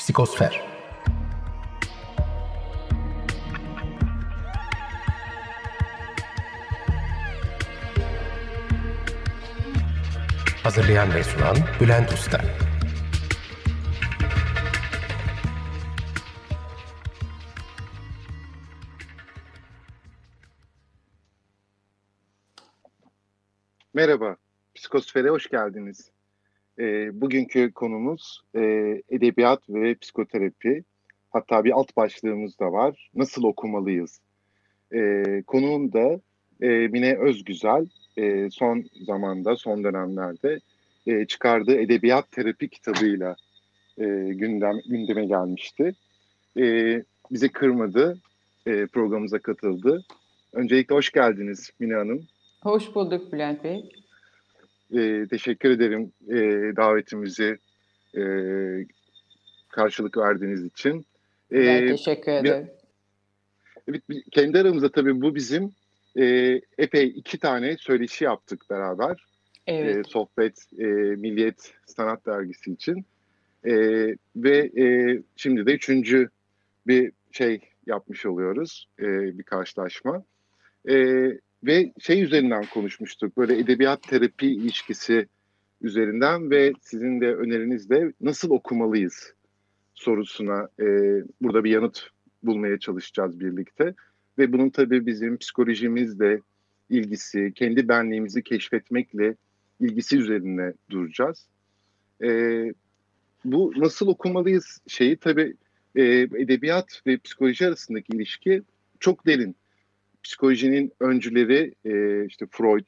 Psikosfer Hazırlayan ve sunan Bülent Usta Merhaba, Psikosfer'e hoş geldiniz. E, bugünkü konumuz e, edebiyat ve psikoterapi. Hatta bir alt başlığımız da var. Nasıl okumalıyız? E, konuğum da e, Mine Özgüzel. E, son zamanda, son dönemlerde e, çıkardığı edebiyat terapi kitabıyla e, gündem gündeme gelmişti. E, bizi kırmadı, e, programımıza katıldı. Öncelikle hoş geldiniz Mine Hanım. Hoş bulduk Bülent Bey. E, teşekkür ederim e, davetimizi e, karşılık verdiğiniz için. E, ben teşekkür ederim. Evet, kendi aramızda tabii bu bizim e, epey iki tane söyleşi yaptık beraber. Evet. E, sohbet e, Milliyet Sanat Dergisi için. E, ve e, şimdi de üçüncü bir şey yapmış oluyoruz, e, bir karşılaşma. E, ve şey üzerinden konuşmuştuk, böyle edebiyat terapi ilişkisi üzerinden ve sizin de önerinizle nasıl okumalıyız sorusuna e, burada bir yanıt bulmaya çalışacağız birlikte. Ve bunun tabii bizim psikolojimizle ilgisi, kendi benliğimizi keşfetmekle ilgisi üzerine duracağız. E, bu nasıl okumalıyız şeyi tabii e, edebiyat ve psikoloji arasındaki ilişki çok derin psikolojinin öncüleri e, işte Freud,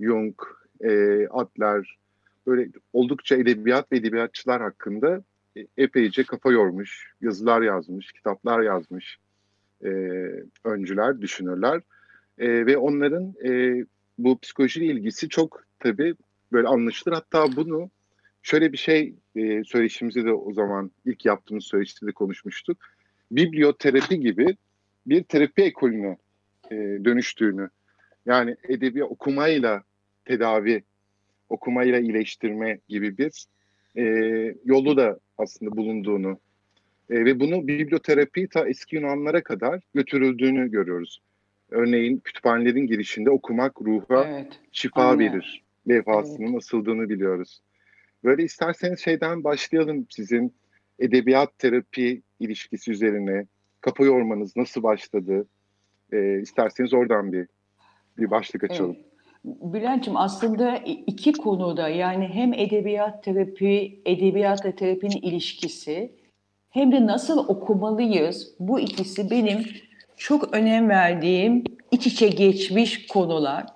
Jung, e, Adler böyle oldukça edebiyat ve edebiyatçılar hakkında e, epeyce kafa yormuş, yazılar yazmış, kitaplar yazmış e, öncüler, düşünürler. E, ve onların e, bu psikolojiyle ilgisi çok tabii böyle anlaşılır. Hatta bunu şöyle bir şey e, söyleşimizi de o zaman ilk yaptığımız söyleşide de konuşmuştuk. Biblioterapi gibi bir terapi ekolüne e, dönüştüğünü yani edebi okumayla tedavi, okumayla iyileştirme gibi bir e, yolu da aslında bulunduğunu e, ve bunu biblioterapi ta eski Yunanlara kadar götürüldüğünü görüyoruz. Örneğin kütüphanelerin girişinde okumak ruha evet. şifa Aynen. verir levhasının evet. asıldığını biliyoruz. Böyle isterseniz şeyden başlayalım sizin edebiyat terapi ilişkisi üzerine. Kapı yormanız nasıl başladı? E, isterseniz oradan bir bir başlık açalım. Evet. Bülent'ciğim aslında iki konuda yani hem edebiyat terapi, edebiyatla terapinin ilişkisi hem de nasıl okumalıyız bu ikisi benim çok önem verdiğim iç içe geçmiş konular.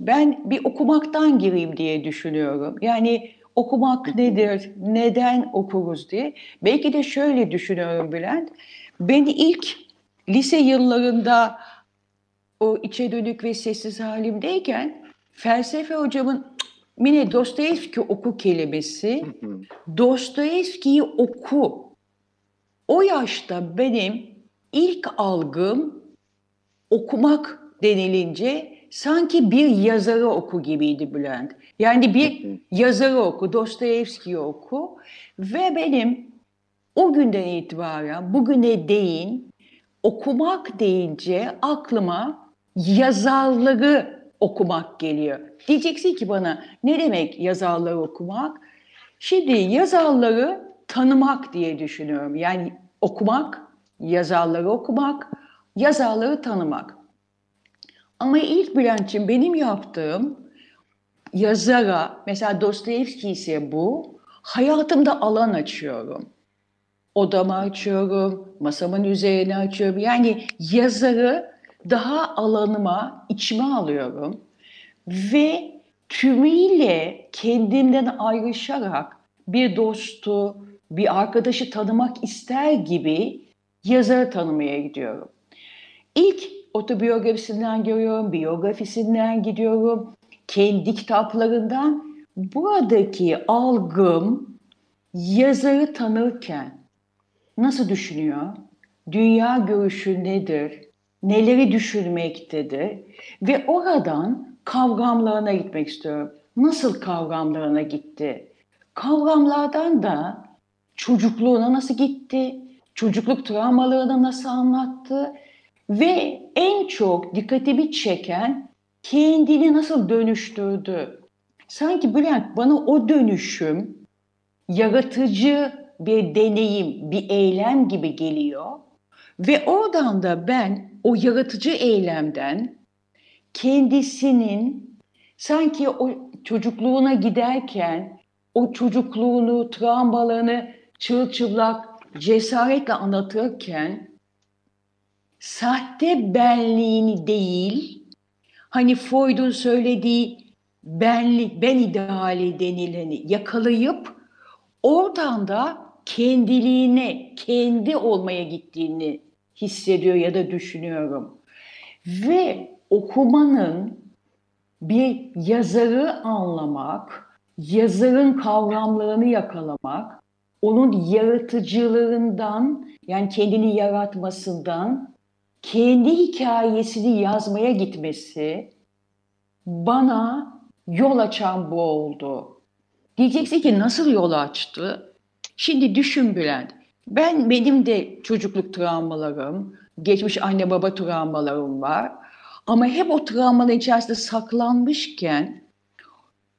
Ben bir okumaktan gireyim diye düşünüyorum. Yani okumak nedir, neden okuruz diye. Belki de şöyle düşünüyorum Bülent. Beni ilk lise yıllarında o içe dönük ve sessiz halimdeyken felsefe hocamın Mine Dostoyevski oku kelimesi Dostoyevski'yi oku. O yaşta benim ilk algım okumak denilince sanki bir yazarı oku gibiydi Bülent. Yani bir yazarı oku, Dostoyevski'yi oku ve benim o günden itibaren bugüne değin okumak deyince aklıma yazarları okumak geliyor. Diyeceksin ki bana ne demek yazarları okumak? Şimdi yazarları tanımak diye düşünüyorum. Yani okumak, yazarları okumak, yazarları tanımak. Ama ilk Bülent'ciğim benim yaptığım yazara, mesela Dostoyevski ise bu, hayatımda alan açıyorum odamı açıyorum, masamın üzerine açıyorum. Yani yazarı daha alanıma, içime alıyorum ve tümüyle kendimden ayrışarak bir dostu, bir arkadaşı tanımak ister gibi yazarı tanımaya gidiyorum. İlk otobiyografisinden görüyorum, biyografisinden gidiyorum, kendi kitaplarından. Buradaki algım yazarı tanırken nasıl düşünüyor? Dünya görüşü nedir? Neleri düşünmektedir? Ve oradan kavramlarına gitmek istiyorum. Nasıl kavramlarına gitti? Kavramlardan da çocukluğuna nasıl gitti, çocukluk travmalarını nasıl anlattı ve en çok dikkatimi çeken kendini nasıl dönüştürdü. Sanki Bülent bana o dönüşüm yaratıcı bir deneyim, bir eylem gibi geliyor. Ve oradan da ben o yaratıcı eylemden kendisinin sanki o çocukluğuna giderken o çocukluğunu, travmalarını çırçıplak cesaretle anlatırken sahte benliğini değil, hani Freud'un söylediği benlik, ben ideali denileni yakalayıp oradan da kendiliğine, kendi olmaya gittiğini hissediyor ya da düşünüyorum. Ve okumanın bir yazarı anlamak, yazarın kavramlarını yakalamak, onun yaratıcılığından yani kendini yaratmasından kendi hikayesini yazmaya gitmesi bana yol açan bu oldu. Diyeceksin ki nasıl yol açtı? Şimdi düşün Bülent. Ben benim de çocukluk travmalarım, geçmiş anne baba travmalarım var. Ama hep o travmalar içerisinde saklanmışken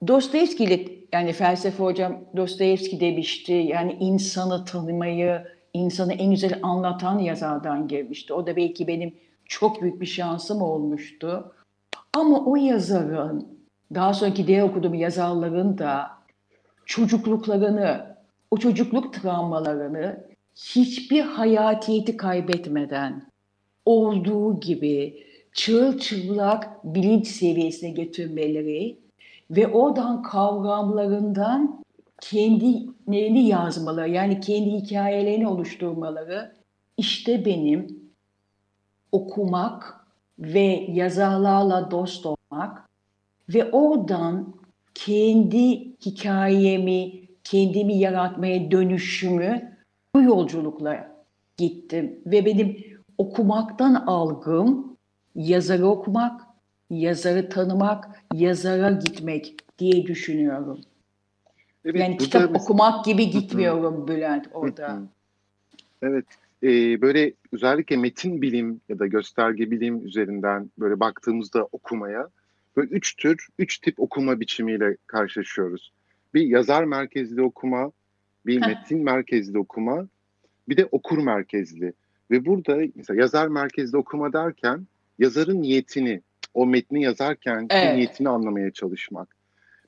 Dostoyevski ile yani felsefe hocam Dostoyevski demişti. Yani insanı tanımayı, insanı en güzel anlatan yazardan gelmişti. O da belki benim çok büyük bir şansım olmuştu. Ama o yazarın, daha sonraki diğer okuduğum yazarların da çocukluklarını, o çocukluk travmalarını hiçbir hayatiyeti kaybetmeden olduğu gibi çırılçıplak bilinç seviyesine getirmeleri ve oradan kavramlarından kendilerini yazmaları yani kendi hikayelerini oluşturmaları işte benim okumak ve yazarlarla dost olmak ve oradan kendi hikayemi, kendimi yaratmaya dönüşümü bu yolculukla gittim ve benim okumaktan algım yazarı okumak, yazarı tanımak, yazara gitmek diye düşünüyorum. Evet, yani kitap biz... okumak gibi gitmiyorum Bülent orada. Evet, e, böyle özellikle metin bilim ya da gösterge bilim üzerinden böyle baktığımızda okumaya böyle üç tür, üç tip okuma biçimiyle karşılaşıyoruz. Bir yazar merkezli okuma, bir metin merkezli okuma, bir de okur merkezli. Ve burada mesela yazar merkezli okuma derken yazarın niyetini, o metni yazarken evet. niyetini anlamaya çalışmak.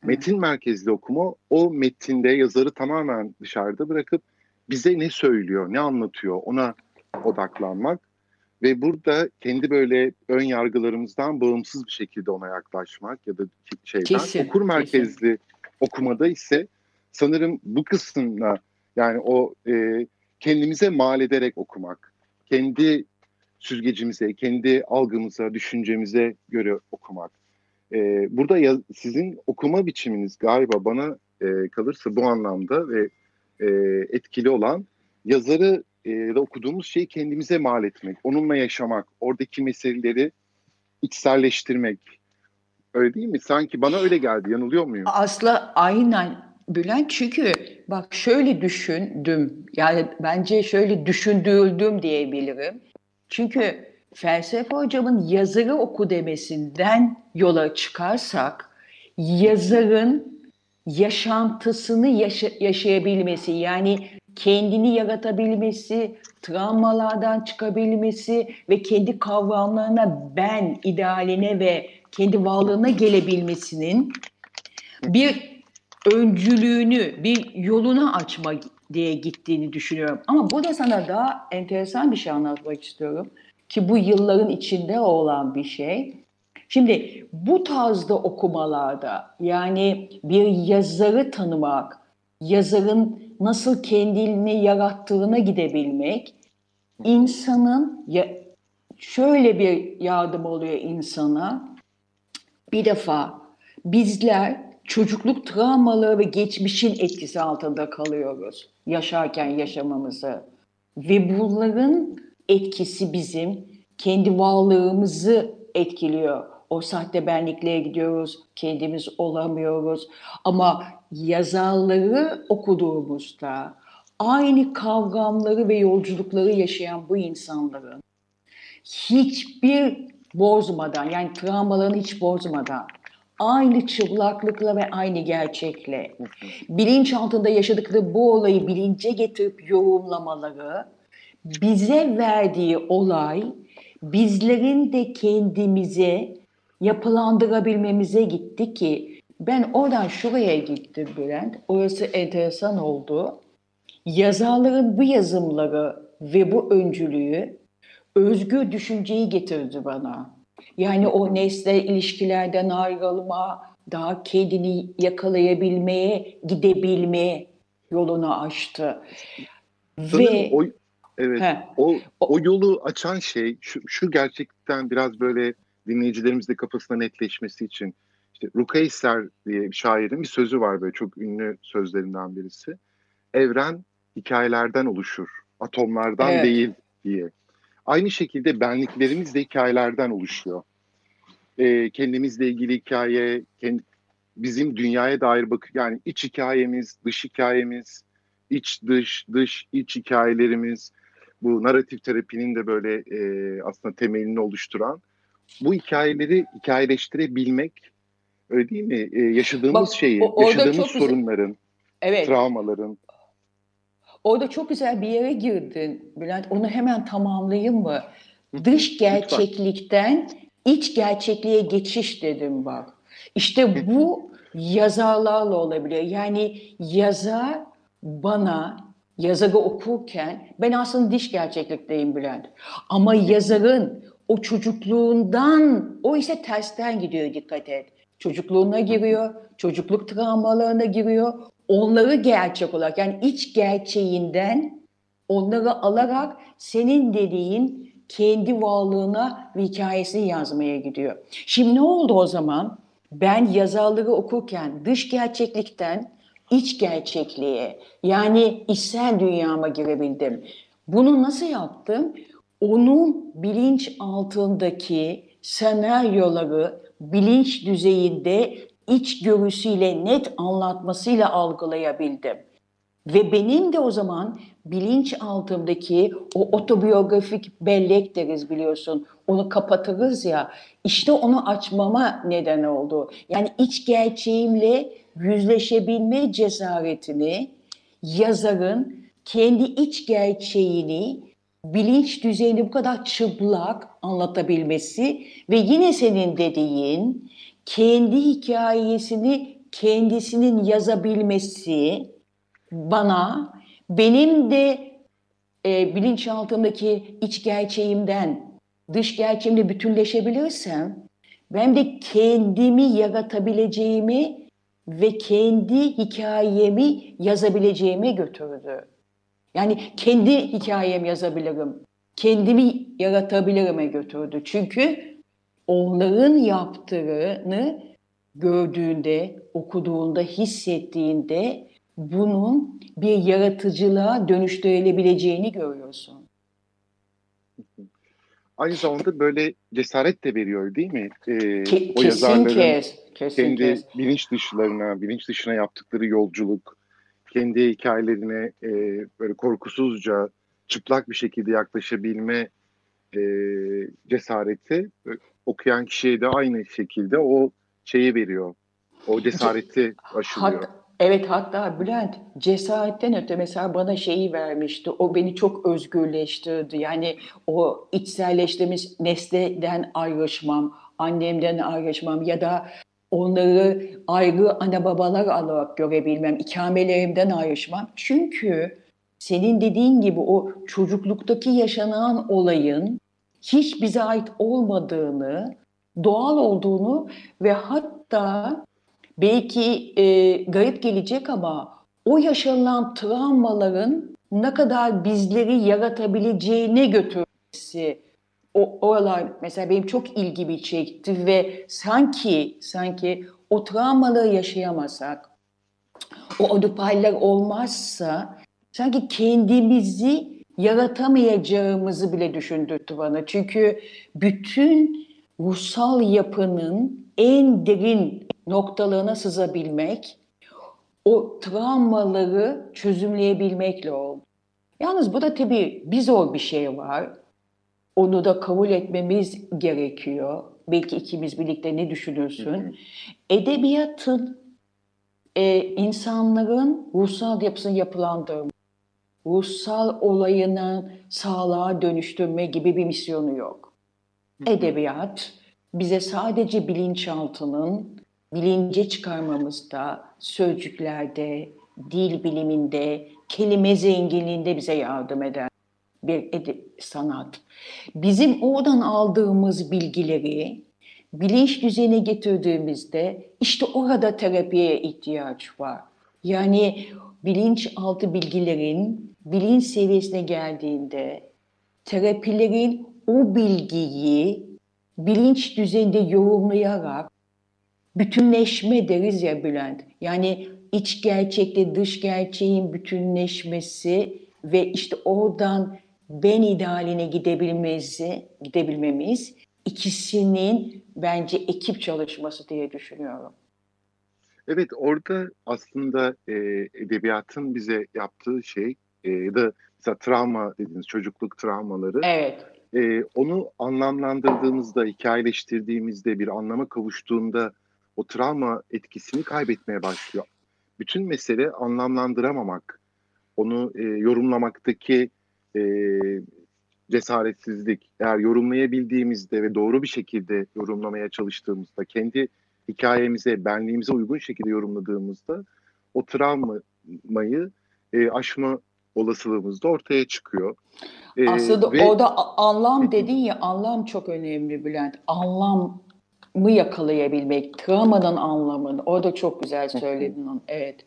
Metin merkezli okuma o metinde yazarı tamamen dışarıda bırakıp bize ne söylüyor, ne anlatıyor ona odaklanmak ve burada kendi böyle ön yargılarımızdan bağımsız bir şekilde ona yaklaşmak ya da şeyden kesin, okur merkezli kesin. Okumada ise sanırım bu kısımda yani o e, kendimize mal ederek okumak, kendi süzgecimize, kendi algımıza, düşüncemize göre okumak. Ee, burada ya, sizin okuma biçiminiz galiba bana e, kalırsa bu anlamda ve e, etkili olan yazarı e, da okuduğumuz şeyi kendimize mal etmek, onunla yaşamak, oradaki meseleleri içselleştirmek. Öyle değil mi? Sanki bana öyle geldi. Yanılıyor muyum? Asla aynen Bülent çünkü bak şöyle düşündüm. Yani bence şöyle düşündürdüm diyebilirim. Çünkü felsefe hocamın yazarı oku demesinden yola çıkarsak yazarın yaşantısını yaşa yaşayabilmesi yani kendini yaratabilmesi, travmalardan çıkabilmesi ve kendi kavramlarına ben idealine ve kendi varlığına gelebilmesinin bir öncülüğünü, bir yolunu açma diye gittiğini düşünüyorum. Ama burada sana daha enteresan bir şey anlatmak istiyorum ki bu yılların içinde olan bir şey. Şimdi bu tarzda okumalarda yani bir yazarı tanımak, yazarın nasıl kendini yarattığına gidebilmek insanın ya, şöyle bir yardım oluyor insana. Bir defa bizler çocukluk travmaları ve geçmişin etkisi altında kalıyoruz yaşarken yaşamamızı. Ve bunların etkisi bizim kendi varlığımızı etkiliyor. O sahte benlikliğe gidiyoruz, kendimiz olamıyoruz. Ama yazarları okuduğumuzda, aynı kavgamları ve yolculukları yaşayan bu insanların hiçbir bozmadan yani travmalarını hiç bozmadan aynı çıplaklıkla ve aynı gerçekle bilinç altında yaşadıkları bu olayı bilince getirip yorumlamaları bize verdiği olay bizlerin de kendimize yapılandırabilmemize gitti ki ben oradan şuraya gittim Bülent. Orası enteresan oldu. Yazarların bu yazımları ve bu öncülüğü özgür düşünceyi getirdi bana. Yani o nesne ilişkilerden ayrılma, daha kendini yakalayabilmeye, gidebilmeye yolunu açtı. Sanırım Ve o, evet, o, o yolu açan şey şu, şu gerçekten biraz böyle dinleyicilerimizde kafasına netleşmesi için işte Rukeyser diye bir şairin bir sözü var böyle çok ünlü sözlerinden birisi. Evren hikayelerden oluşur, atomlardan evet. değil diye. Aynı şekilde benliklerimiz de hikayelerden oluşuyor. E, kendimizle ilgili hikaye, kendi, bizim dünyaya dair bak yani iç hikayemiz, dış hikayemiz, iç dış, dış iç hikayelerimiz, bu narratif terapinin de böyle e, aslında temelini oluşturan bu hikayeleri hikayeleştirebilmek öyle değil mi? E, yaşadığımız Bak, şeyi, o, yaşadığımız sorunların, güzel. evet. travmaların, Orada çok güzel bir yere girdin Bülent. Onu hemen tamamlayayım mı? Dış gerçeklikten iç gerçekliğe geçiş dedim bak. İşte bu yazarlarla olabiliyor. Yani yazar bana yazarı okurken ben aslında diş gerçeklikteyim Bülent. Ama yazarın o çocukluğundan o ise tersten gidiyor dikkat et. Çocukluğuna giriyor, çocukluk travmalarına giriyor onları gerçek olarak yani iç gerçeğinden onları alarak senin dediğin kendi varlığına ve hikayesini yazmaya gidiyor. Şimdi ne oldu o zaman? Ben yazarları okurken dış gerçeklikten iç gerçekliğe yani içsel dünyama girebildim. Bunu nasıl yaptım? Onun bilinç altındaki senaryoları bilinç düzeyinde iç görüsüyle net anlatmasıyla algılayabildim. Ve benim de o zaman bilinç altımdaki o otobiyografik bellek deriz biliyorsun. Onu kapatırız ya. İşte onu açmama neden oldu. Yani iç gerçeğimle yüzleşebilme cesaretini yazarın kendi iç gerçeğini bilinç düzeyinde bu kadar çıplak anlatabilmesi ve yine senin dediğin kendi hikayesini kendisinin yazabilmesi bana benim de e, bilinçaltımdaki iç gerçeğimden dış gerçeğimle bütünleşebilirsem ben de kendimi yaratabileceğimi ve kendi hikayemi yazabileceğime götürdü. Yani kendi hikayemi yazabilirim, kendimi yaratabilirime götürdü. Çünkü onların yaptığını gördüğünde, okuduğunda, hissettiğinde bunun bir yaratıcılığa dönüştürülebileceğini görüyorsun. Aynı zamanda böyle cesaret de veriyor değil mi? Ee, Ke- o kesin yazarların kes, kesin kendi kes. bilinç dışlarına, bilinç dışına yaptıkları yolculuk, kendi hikayelerine e, böyle korkusuzca, çıplak bir şekilde yaklaşabilme e, cesareti okuyan kişiye de aynı şekilde o şeyi veriyor. O cesareti aşılıyor. Hat, evet hatta Bülent cesaretten öte mesela bana şeyi vermişti. O beni çok özgürleştirdi. Yani o içselleştiğimiz nesneden ayrışmam, annemden ayrışmam ya da onları ayrı ana babalar olarak görebilmem, ikamelerimden ayrışmam. Çünkü senin dediğin gibi o çocukluktaki yaşanan olayın hiç bize ait olmadığını, doğal olduğunu ve hatta belki e, garip gelecek ama o yaşanan travmaların ne kadar bizleri yaratabileceğine götürmesi o oralar mesela benim çok ilgimi çekti ve sanki sanki o travmaları yaşayamasak o odupaylar olmazsa sanki kendimizi yaratamayacağımızı bile düşündürttü bana. Çünkü bütün ruhsal yapının en derin noktalarına sızabilmek, o travmaları çözümleyebilmekle oldu. Yalnız bu da tabii bir zor bir şey var. Onu da kabul etmemiz gerekiyor. Belki ikimiz birlikte ne düşünürsün? Edebiyatın e, insanların ruhsal yapısını yapılandırma, ruhsal olayını sağlığa dönüştürme gibi bir misyonu yok. Edebiyat bize sadece bilinçaltının bilince çıkarmamızda, sözcüklerde, dil biliminde, kelime zenginliğinde bize yardım eder bir sanat. Bizim oradan aldığımız bilgileri bilinç düzeyine getirdiğimizde işte orada terapiye ihtiyaç var. Yani bilinçaltı bilgilerin bilinç seviyesine geldiğinde terapilerin o bilgiyi bilinç düzeyinde yorumlayarak bütünleşme deriz ya Bülent. Yani iç gerçekle dış gerçeğin bütünleşmesi ve işte oradan ben idealine gidebilmemizi, gidebilmemiz ikisinin bence ekip çalışması diye düşünüyorum. Evet orada aslında e, edebiyatın bize yaptığı şey e, ya da mesela travma dediğiniz çocukluk travmaları. Evet. E, onu anlamlandırdığımızda, hikayeleştirdiğimizde, bir anlama kavuştuğunda o travma etkisini kaybetmeye başlıyor. Bütün mesele anlamlandıramamak, onu e, yorumlamaktaki e, cesaretsizlik. Eğer yorumlayabildiğimizde ve doğru bir şekilde yorumlamaya çalıştığımızda, kendi hikayemize, benliğimize uygun şekilde yorumladığımızda o travmayı e, aşma olasılığımız da ortaya çıkıyor. E, Aslında ve... orada anlam dedin ya, anlam çok önemli Bülent. Anlam mı yakalayabilmek, travmanın anlamını. O da çok güzel söyledin onu. Evet.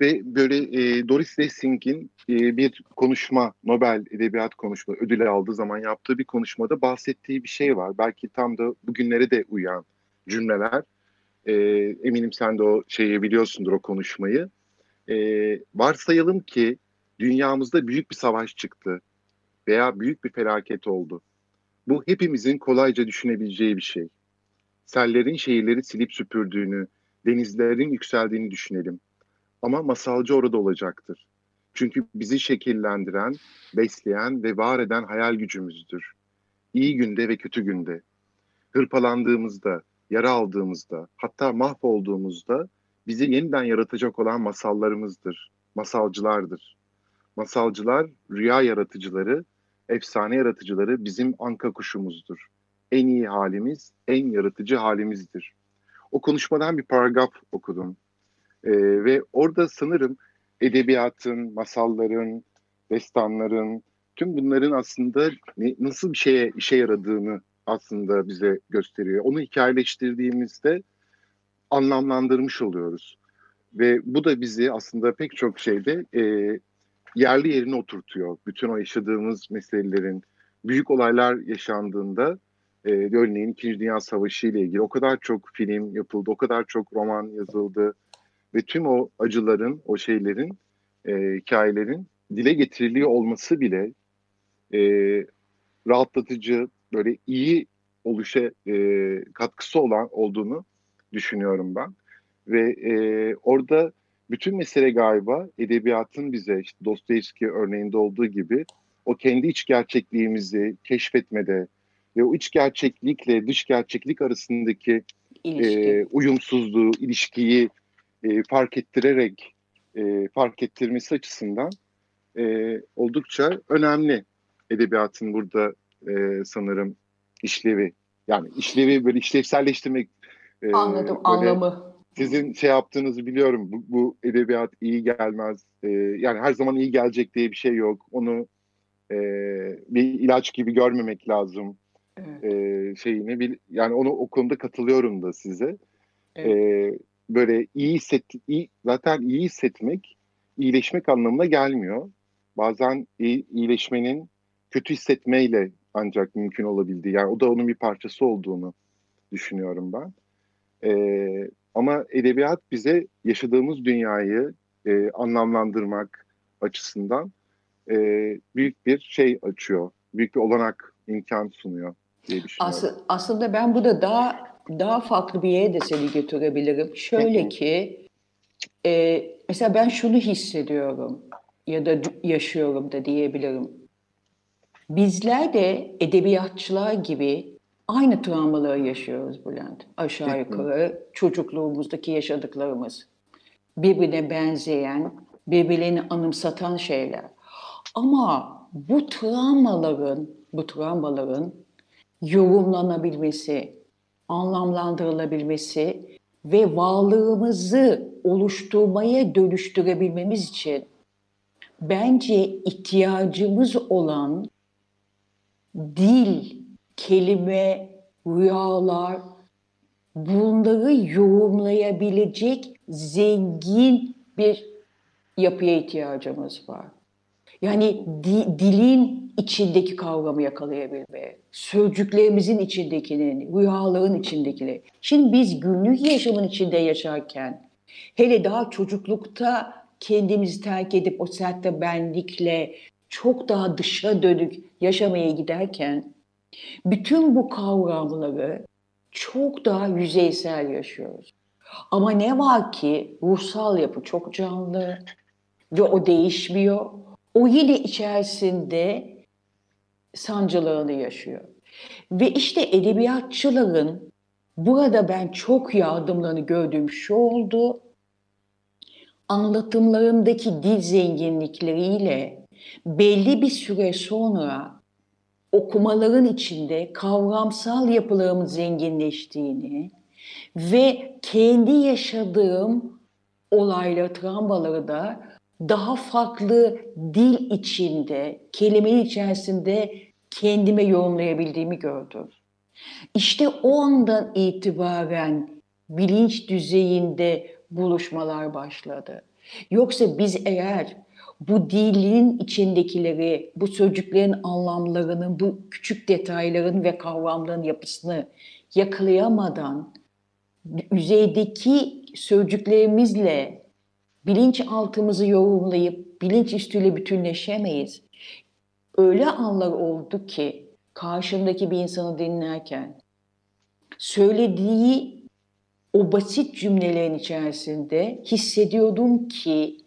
Ve böyle e, Doris Lessing'in e, bir konuşma, Nobel Edebiyat Konuşma ödülü aldığı zaman yaptığı bir konuşmada bahsettiği bir şey var. Belki tam da bugünlere de uyan cümleler. E, eminim sen de o şeyi biliyorsundur o konuşmayı. E, varsayalım ki dünyamızda büyük bir savaş çıktı veya büyük bir felaket oldu. Bu hepimizin kolayca düşünebileceği bir şey sellerin şehirleri silip süpürdüğünü, denizlerin yükseldiğini düşünelim. Ama masalcı orada olacaktır. Çünkü bizi şekillendiren, besleyen ve var eden hayal gücümüzdür. İyi günde ve kötü günde. Hırpalandığımızda, yara aldığımızda, hatta mahvolduğumuzda bizi yeniden yaratacak olan masallarımızdır, masalcılardır. Masalcılar, rüya yaratıcıları, efsane yaratıcıları bizim anka kuşumuzdur en iyi halimiz, en yaratıcı halimizdir. O konuşmadan bir paragraf okudum. Ee, ve orada sanırım edebiyatın, masalların, destanların, tüm bunların aslında ne, nasıl bir şeye işe yaradığını aslında bize gösteriyor. Onu hikayeleştirdiğimizde anlamlandırmış oluyoruz. Ve bu da bizi aslında pek çok şeyde e, yerli yerine oturtuyor. Bütün o yaşadığımız meselelerin, büyük olaylar yaşandığında e, örneğin İkinci Dünya Savaşı ile ilgili o kadar çok film yapıldı, o kadar çok roman yazıldı ve tüm o acıların, o şeylerin, e, hikayelerin dile getiriliyor olması bile e, rahatlatıcı, böyle iyi oluşa e, katkısı olan olduğunu düşünüyorum ben. Ve e, orada bütün mesele galiba edebiyatın bize işte Dostoyevski örneğinde olduğu gibi o kendi iç gerçekliğimizi keşfetmede, ve o iç gerçeklikle dış gerçeklik arasındaki e, uyumsuzluğu, ilişkiyi e, fark ettirerek e, fark ettirmesi açısından e, oldukça önemli edebiyatın burada e, sanırım işlevi. Yani işlevi böyle işlevselleştirmek. E, Anladım anlamı. Sizin şey yaptığınızı biliyorum. Bu, bu edebiyat iyi gelmez. E, yani her zaman iyi gelecek diye bir şey yok. Onu e, bir ilaç gibi görmemek lazım evet. e, şeyini bil, yani onu o konuda katılıyorum da size. Evet. E, böyle iyi hisset iyi, zaten iyi hissetmek iyileşmek anlamına gelmiyor. Bazen iyi, iyileşmenin kötü hissetmeyle ancak mümkün olabildiği yani o da onun bir parçası olduğunu düşünüyorum ben. E, ama edebiyat bize yaşadığımız dünyayı e, anlamlandırmak açısından e, büyük bir şey açıyor. Büyük bir olanak, imkan sunuyor diye düşünüyorum. As aslında ben burada daha daha farklı bir yere de seni götürebilirim. Şöyle ki e, mesela ben şunu hissediyorum ya da yaşıyorum da diyebilirim. Bizler de edebiyatçılar gibi aynı travmaları yaşıyoruz Bülent. Aşağı yukarı çocukluğumuzdaki yaşadıklarımız. Birbirine benzeyen, birbirlerini anımsatan şeyler. Ama bu travmaların, bu travmaların yorumlanabilmesi, anlamlandırılabilmesi ve varlığımızı oluşturmaya dönüştürebilmemiz için bence ihtiyacımız olan dil, kelime, rüyalar bunları yorumlayabilecek zengin bir yapıya ihtiyacımız var. Yani di, dilin içindeki kavramı yakalayabilme, sözcüklerimizin içindekinin, rüyaların içindekileri. Şimdi biz günlük yaşamın içinde yaşarken, hele daha çocuklukta kendimizi terk edip o sertte benlikle çok daha dışa dönük yaşamaya giderken, bütün bu kavramları çok daha yüzeysel yaşıyoruz. Ama ne var ki ruhsal yapı çok canlı ve o değişmiyor. O yine içerisinde sancılığını yaşıyor. Ve işte edebiyatçıların burada ben çok yardımlarını gördüğüm şu oldu. Anlatımlarındaki dil zenginlikleriyle belli bir süre sonra okumaların içinde kavramsal yapılarımın zenginleştiğini ve kendi yaşadığım olayları, travmaları da daha farklı dil içinde, kelimenin içerisinde kendime yorumlayabildiğimi gördüm. İşte o andan itibaren bilinç düzeyinde buluşmalar başladı. Yoksa biz eğer bu dilin içindekileri, bu sözcüklerin anlamlarının, bu küçük detayların ve kavramların yapısını yakalayamadan yüzeydeki sözcüklerimizle bilinçaltımızı yorumlayıp bilinç üstüyle bütünleşemeyiz. Öyle anlar oldu ki karşımdaki bir insanı dinlerken söylediği o basit cümlelerin içerisinde hissediyordum ki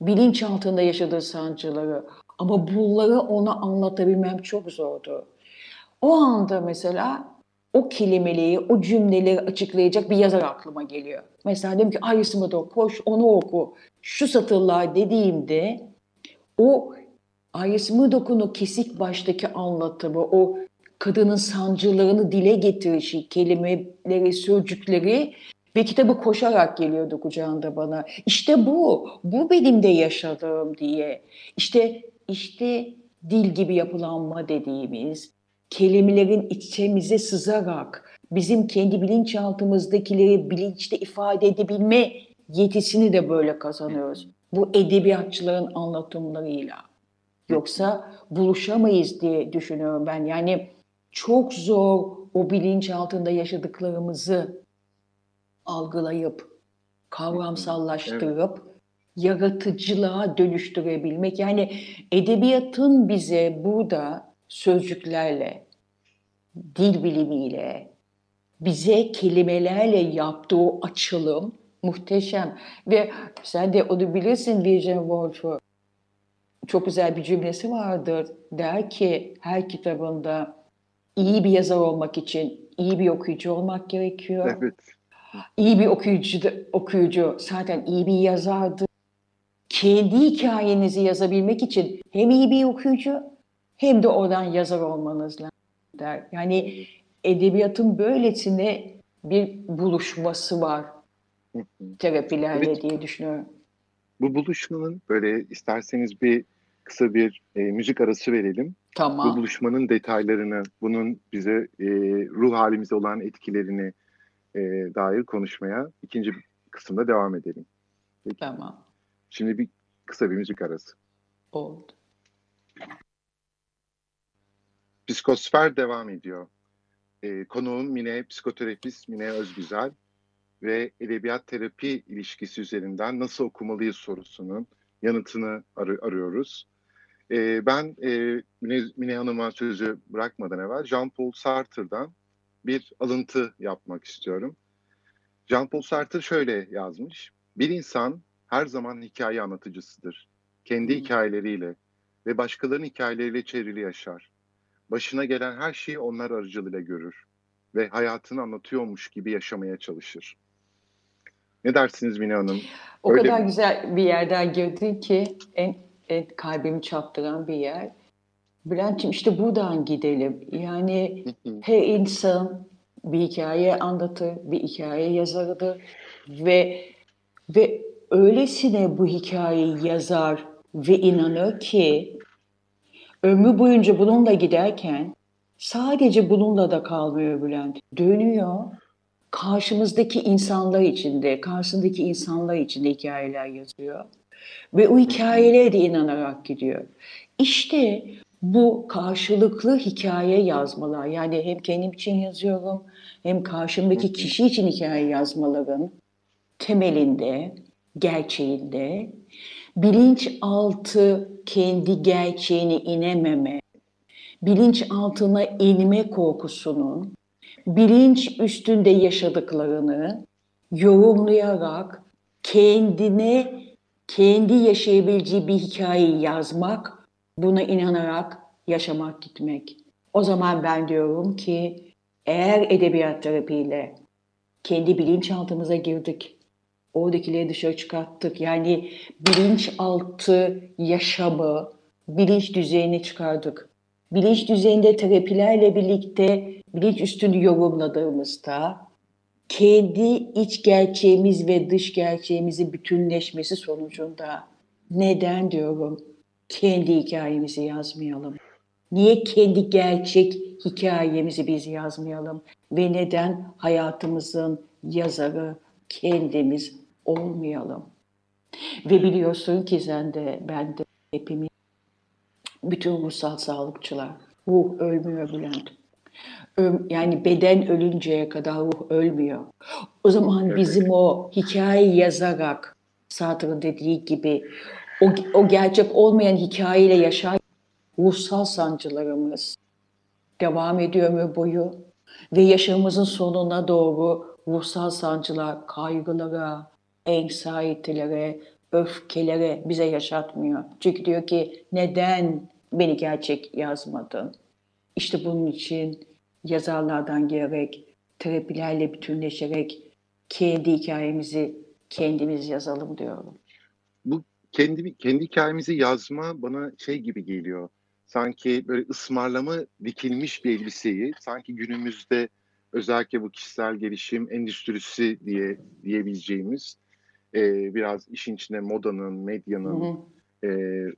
bilinç altında yaşadığı sancıları ama bunları ona anlatabilmem çok zordu. O anda mesela o kelimeleri, o cümleleri açıklayacak bir yazar aklıma geliyor. Mesela dedim ki Iris Murdoch koş onu oku. Şu satırlar dediğimde o Iris Murdoch'un o kesik baştaki anlatımı, o kadının sancılarını dile getirişi, kelimeleri, sözcükleri ve kitabı koşarak geliyordu kucağında bana. İşte bu, bu benim de yaşadığım diye. İşte işte dil gibi yapılanma dediğimiz, kelimelerin içimize sızarak bizim kendi bilinçaltımızdakileri bilinçte ifade edebilme yetisini de böyle kazanıyoruz. Bu edebiyatçıların anlatımlarıyla. Yoksa buluşamayız diye düşünüyorum ben. Yani çok zor o bilinç altında yaşadıklarımızı algılayıp, kavramsallaştırıp, evet. yaratıcılığa dönüştürebilmek. Yani edebiyatın bize burada sözcüklerle, dil bilimiyle, bize kelimelerle yaptığı açılım muhteşem. Ve sen de onu bilirsin Virgin Woolf'u. Çok güzel bir cümlesi vardır. Der ki her kitabında iyi bir yazar olmak için iyi bir okuyucu olmak gerekiyor. Evet. İyi bir okuyucu, okuyucu zaten iyi bir yazardı. Kendi hikayenizi yazabilmek için hem iyi bir okuyucu hem de oradan yazar olmanız lazım der. Yani edebiyatın böylesine bir buluşması var terapilerle evet. diye düşünüyorum. Bu buluşmanın böyle isterseniz bir kısa bir e, müzik arası verelim. Tamam. Bu buluşmanın detaylarını, bunun bize e, ruh halimize olan etkilerini e, dair konuşmaya ikinci kısımda devam edelim. Peki. Tamam. Şimdi bir kısa bir müzik arası. Oldu. Psikosfer devam ediyor. E, konuğum Mine, psikoterapist Mine Özgüzel ve edebiyat terapi ilişkisi üzerinden nasıl okumalıyız sorusunun yanıtını ar- arıyoruz. E, ben e, Mine, Mine Hanım'a sözü bırakmadan evvel Jean-Paul Sartre'dan bir alıntı yapmak istiyorum. Jean-Paul Sartre şöyle yazmış. Bir insan her zaman hikaye anlatıcısıdır. Kendi Hı. hikayeleriyle ve başkalarının hikayeleriyle çevrili yaşar. Başına gelen her şeyi onlar aracılığıyla görür ve hayatını anlatıyormuş gibi yaşamaya çalışır. Ne dersiniz Mine Hanım? O Öyle kadar mi? güzel bir yerden girdin ki en, en kalbimi çarptıran bir yer. Bülent'ciğim işte buradan gidelim. Yani her insan bir hikaye anlatır, bir hikaye yazarıdır ve ve öylesine bu hikayeyi yazar ve inanır ki ömrü boyunca bununla giderken sadece bununla da kalmıyor Bülent. Dönüyor karşımızdaki insanlar içinde, karşısındaki insanlar içinde hikayeler yazıyor. Ve o hikayelere de inanarak gidiyor. İşte bu karşılıklı hikaye yazmalar, yani hem kendim için yazıyorum, hem karşımdaki kişi için hikaye yazmaların temelinde, gerçeğinde bilinçaltı kendi gerçeğine inememe, bilinçaltına inme korkusunun bilinç üstünde yaşadıklarını yorumlayarak kendine kendi yaşayabileceği bir hikayeyi yazmak, buna inanarak yaşamak gitmek. O zaman ben diyorum ki eğer edebiyat terapiyle kendi bilinçaltımıza girdik, oradakileri dışarı çıkarttık. Yani bilinçaltı yaşamı, bilinç düzeyine çıkardık. Bilinç düzeyinde terapilerle birlikte bilinç üstünü yorumladığımızda kendi iç gerçeğimiz ve dış gerçeğimizin bütünleşmesi sonucunda neden diyorum kendi hikayemizi yazmayalım? Niye kendi gerçek hikayemizi biz yazmayalım? Ve neden hayatımızın yazarı kendimiz olmayalım? Ve biliyorsun ki sen de ben de hepimiz bütün ruhsal sağlıkçılar ruh ölmüyor Bülent. Yani beden ölünceye kadar ruh ölmüyor. O zaman bizim o hikaye yazarak Sartre'ın dediği gibi o, o gerçek olmayan hikayeyle yaşar ruhsal sancılarımız devam ediyor ömür boyu ve yaşamımızın sonuna doğru ruhsal sancılar, kaygılara, anxiety'lere, öfkelere bize yaşatmıyor. Çünkü diyor ki neden beni gerçek yazmadın? İşte bunun için yazarlardan gelerek, terapilerle bütünleşerek kendi hikayemizi kendimiz yazalım diyorum. Bu kendi kendi hikayemizi yazma bana şey gibi geliyor. Sanki böyle ısmarlama dikilmiş bir elbiseyi sanki günümüzde özellikle bu kişisel gelişim endüstrisi diye diyebileceğimiz e, biraz işin içine modanın, medyanın, Hı hı. e,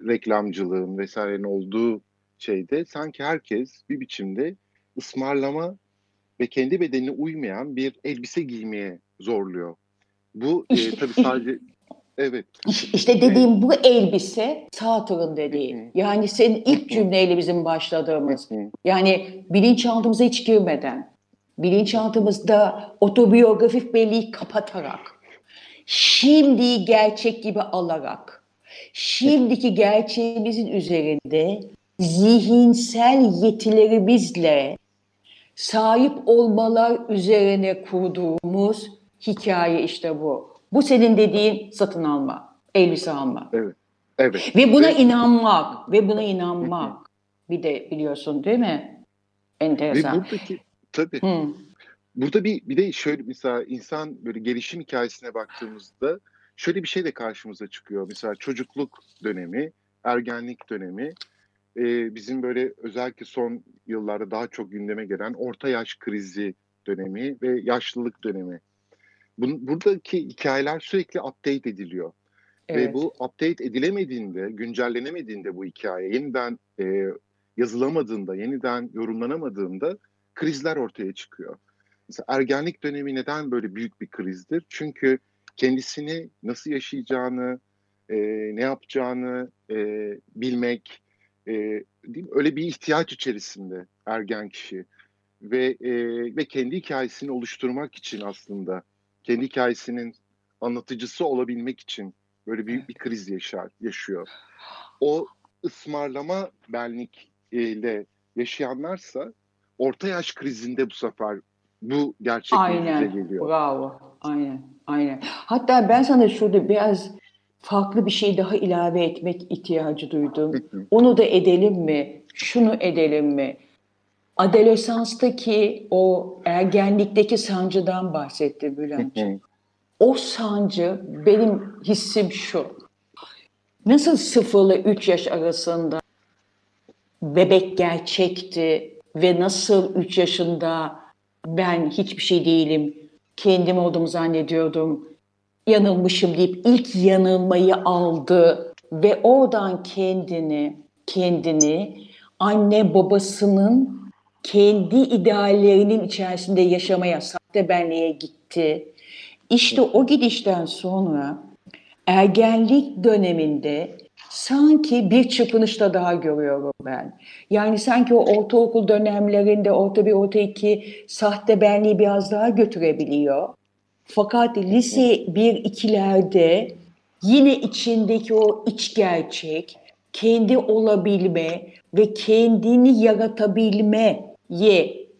reklamcılığın vesairenin olduğu şeyde sanki herkes bir biçimde ısmarlama ve kendi bedenine uymayan bir elbise giymeye zorluyor. Bu e, tabii sadece evet İş- İşte dediğim bu elbise Sartre'ın dediği. Hı hı. Yani senin ilk cümleyle bizim başladığımız. Hı. Yani bilinçaltımıza hiç girmeden, bilinçaltımızda otobiyografik belleği kapatarak, şimdi gerçek gibi alarak, şimdiki gerçeğimizin üzerinde zihinsel yetilerimizle sahip olmalar üzerine kurduğumuz hikaye işte bu. Bu senin dediğin satın alma, elbise alma. evet Ve buna Ve- inanmak, ve buna inanmak. Bir de biliyorsun değil mi? ve Enteresan. buradaki tabii Hı. Burada bir bir de şöyle mesela insan böyle gelişim hikayesine baktığımızda şöyle bir şey de karşımıza çıkıyor. Mesela çocukluk dönemi, ergenlik dönemi, e, bizim böyle özellikle son yıllarda daha çok gündeme gelen orta yaş krizi dönemi ve yaşlılık dönemi. Bun, buradaki hikayeler sürekli update ediliyor. Ve Evet. bu update edilemediğinde, güncellenemediğinde bu hikaye yeniden e, yazılamadığında, yeniden yorumlanamadığında krizler ortaya çıkıyor. Mesela ergenlik dönemi neden böyle büyük bir krizdir? Çünkü kendisini nasıl yaşayacağını, e, ne yapacağını e, bilmek, e, değil mi? öyle bir ihtiyaç içerisinde ergen kişi ve e, ve kendi hikayesini oluşturmak için aslında kendi hikayesinin anlatıcısı olabilmek için böyle büyük bir kriz yaşar, yaşıyor. O ısmarlama benlikle yaşayanlarsa orta yaş krizinde bu sefer bu gerçek Aynen. geliyor. Bravo. aynen, aynen. Hatta ben sana şurada biraz farklı bir şey daha ilave etmek ihtiyacı duydum. Onu da edelim mi? Şunu edelim mi? Adolesanstaki o ergenlikteki sancıdan bahsetti Bülent'ciğim. O sancı benim hissim şu. Nasıl 0 ile 3 yaş arasında bebek gerçekti ve nasıl 3 yaşında ben hiçbir şey değilim, kendim olduğumu zannediyordum, yanılmışım deyip ilk yanılmayı aldı ve oradan kendini, kendini anne babasının kendi ideallerinin içerisinde yaşamaya, sahte benliğe gitti. İşte o gidişten sonra ergenlik döneminde sanki bir çırpınışta daha görüyorum ben. Yani sanki o ortaokul dönemlerinde orta bir orta iki sahte benliği biraz daha götürebiliyor. Fakat lise bir ikilerde yine içindeki o iç gerçek, kendi olabilme ve kendini yaratabilmeye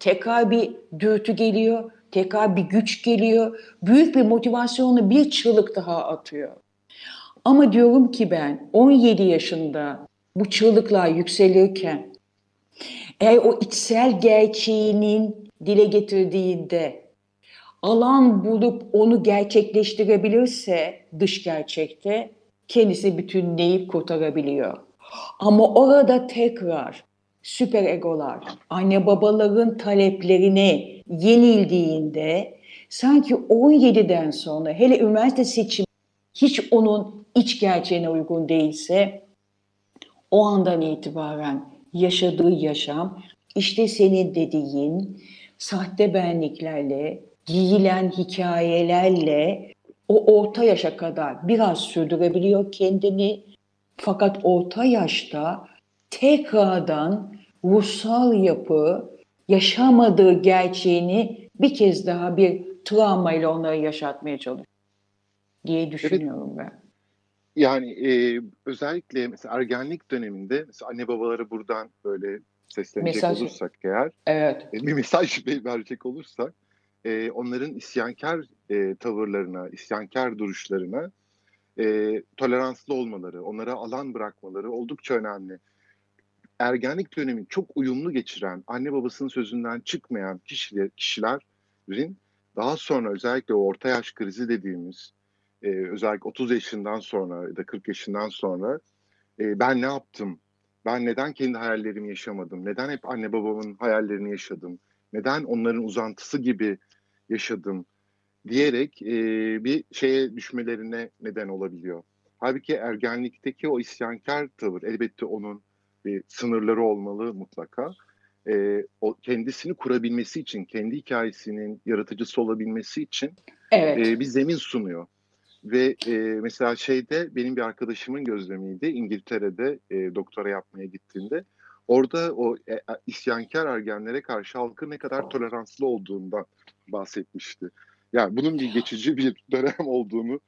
tekrar bir dürtü geliyor, tekrar bir güç geliyor, büyük bir motivasyonla bir çığlık daha atıyor. Ama diyorum ki ben 17 yaşında bu çığlıklar yükselirken eğer o içsel gerçeğinin dile getirdiğinde alan bulup onu gerçekleştirebilirse dış gerçekte kendisi bütünleyip kurtarabiliyor. Ama orada tekrar süper egolar, anne babaların taleplerine yenildiğinde sanki 17'den sonra hele üniversite seçimi hiç onun iç gerçeğine uygun değilse o andan itibaren yaşadığı yaşam işte senin dediğin sahte benliklerle, giyilen hikayelerle o orta yaşa kadar biraz sürdürebiliyor kendini. Fakat orta yaşta tekrardan ruhsal yapı yaşamadığı gerçeğini bir kez daha bir travmayla onları yaşatmaya çalışıyor diye düşünüyorum evet. ben. Yani e, özellikle mesela ergenlik döneminde mesela anne babaları buradan böyle seslenecek mesaj. olursak eğer evet. e, bir mesaj verecek olursak e, onların isyankar e, tavırlarına, isyankar duruşlarına e, toleranslı olmaları, onlara alan bırakmaları oldukça önemli. Ergenlik dönemini çok uyumlu geçiren, anne babasının sözünden çıkmayan kişiler, kişilerin daha sonra özellikle o orta yaş krizi dediğimiz e, özellikle 30 yaşından sonra ya da 40 yaşından sonra e, ben ne yaptım? Ben neden kendi hayallerimi yaşamadım? Neden hep anne babamın hayallerini yaşadım? Neden onların uzantısı gibi yaşadım? Diyerek e, bir şeye düşmelerine neden olabiliyor. Halbuki ergenlikteki o isyankar tavır elbette onun bir sınırları olmalı mutlaka. E, o kendisini kurabilmesi için, kendi hikayesinin yaratıcısı olabilmesi için evet. e, bir zemin sunuyor. Ve e, mesela şeyde benim bir arkadaşımın gözlemiydi İngiltere'de e, doktora yapmaya gittiğinde. Orada o e, isyankar ergenlere karşı halkın ne kadar toleranslı olduğundan bahsetmişti. Yani bunun bir geçici bir dönem olduğunu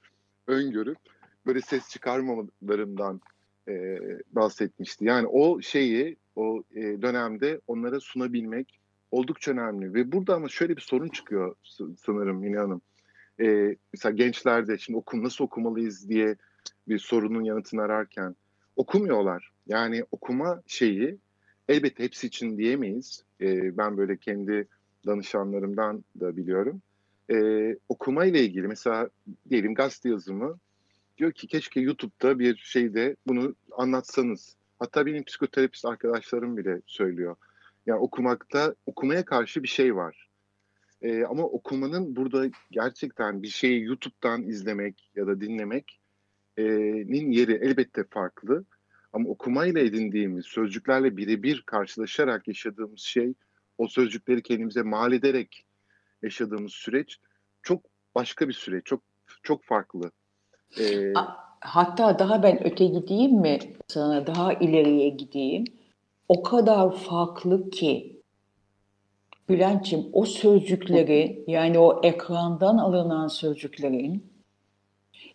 öngörüp böyle ses çıkarmamalarından e, bahsetmişti. Yani o şeyi o e, dönemde onlara sunabilmek oldukça önemli. Ve burada ama şöyle bir sorun çıkıyor sanırım Mine Hanım e, mesela gençlerde şimdi okum nasıl okumalıyız diye bir sorunun yanıtını ararken okumuyorlar. Yani okuma şeyi elbette hepsi için diyemeyiz. E, ben böyle kendi danışanlarımdan da biliyorum. E, okuma ile ilgili mesela diyelim gazete yazımı diyor ki keşke YouTube'da bir şeyde bunu anlatsanız. Hatta benim psikoterapist arkadaşlarım bile söylüyor. Yani okumakta okumaya karşı bir şey var. E, ama okumanın burada gerçekten bir şeyi YouTube'dan izlemek ya da dinlemek'nin yeri elbette farklı. Ama okumayla edindiğimiz sözcüklerle birebir karşılaşarak yaşadığımız şey, o sözcükleri kendimize mal ederek yaşadığımız süreç çok başka bir süreç, çok çok farklı. Ee, Hatta daha ben öte gideyim mi sana, daha ileriye gideyim. O kadar farklı ki Bülent'ciğim o sözcükleri yani o ekrandan alınan sözcüklerin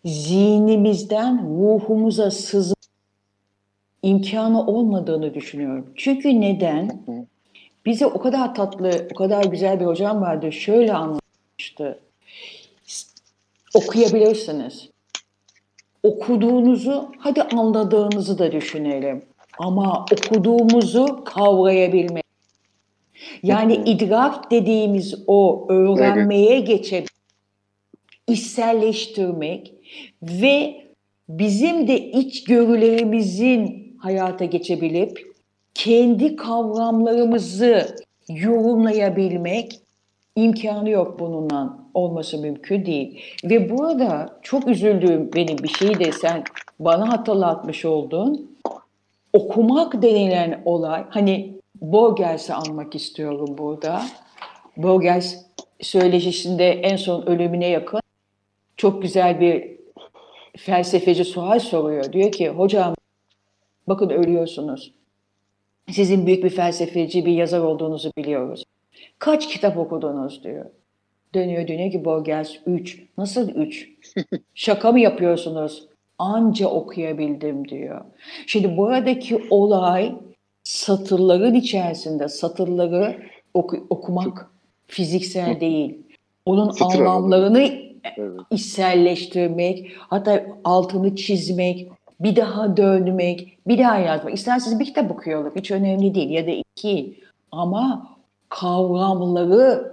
zihnimizden ruhumuza sızı imkanı olmadığını düşünüyorum. Çünkü neden? Bize o kadar tatlı, o kadar güzel bir hocam vardı. Şöyle anlatmıştı. okuyabilirsiniz. Okuduğunuzu, hadi anladığınızı da düşünelim. Ama okuduğumuzu kavrayabilmek. Yani idrak dediğimiz o öğrenmeye evet. geçebilmek, içselleştirmek ve bizim de içgörülerimizin hayata geçebilip kendi kavramlarımızı yorumlayabilmek imkanı yok bununla olması mümkün değil. Ve burada çok üzüldüğüm benim bir şeyi de sen bana hatırlatmış oldun. Okumak denilen olay, hani Borges'i almak istiyorum burada. Borges söyleşisinde en son ölümüne yakın çok güzel bir felsefeci sual soruyor. Diyor ki hocam bakın ölüyorsunuz. Sizin büyük bir felsefeci, bir yazar olduğunuzu biliyoruz. Kaç kitap okudunuz diyor. Dönüyor dönüyor ki Borges 3. Nasıl 3? Şaka mı yapıyorsunuz? Anca okuyabildim diyor. Şimdi buradaki olay satırların içerisinde satırları oku, okumak fiziksel değil. Onun Satır anlamlarını evet. içselleştirmek, hatta altını çizmek, bir daha dönmek, bir daha yazmak. İsterseniz bir kitap okuyorlar, hiç önemli değil ya da iki. Ama kavramları